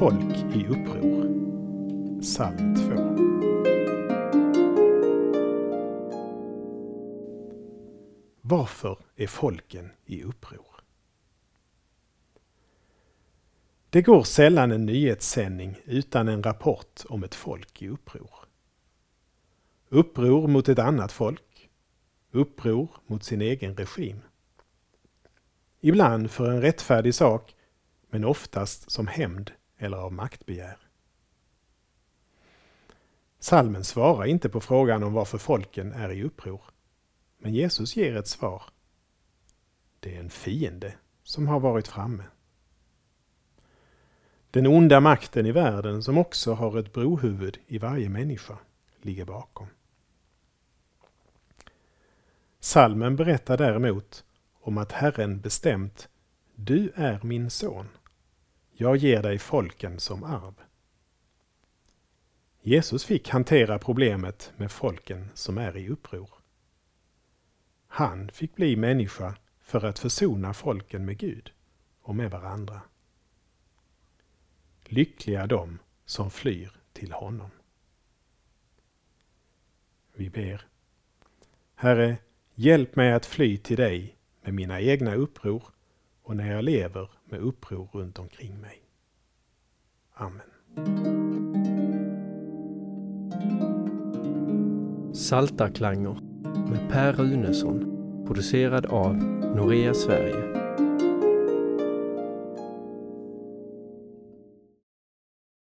folk i uppror. Psalm 2. Varför är folken i uppror? Det går sällan en nyhetssändning utan en rapport om ett folk i uppror. Uppror mot ett annat folk. Uppror mot sin egen regim. Ibland för en rättfärdig sak, men oftast som hämnd eller av maktbegär. Salmen svarar inte på frågan om varför folken är i uppror. Men Jesus ger ett svar. Det är en fiende som har varit framme. Den onda makten i världen som också har ett brohuvud i varje människa ligger bakom. Salmen berättar däremot om att Herren bestämt Du är min son. Jag ger dig folken som arv. Jesus fick hantera problemet med folken som är i uppror. Han fick bli människa för att försona folken med Gud och med varandra. Lyckliga de som flyr till honom. Vi ber. Herre, hjälp mig att fly till dig med mina egna uppror och när jag lever med uppror runt omkring mig. Amen. Saltarklanger med Per Runesson producerad av Norea Sverige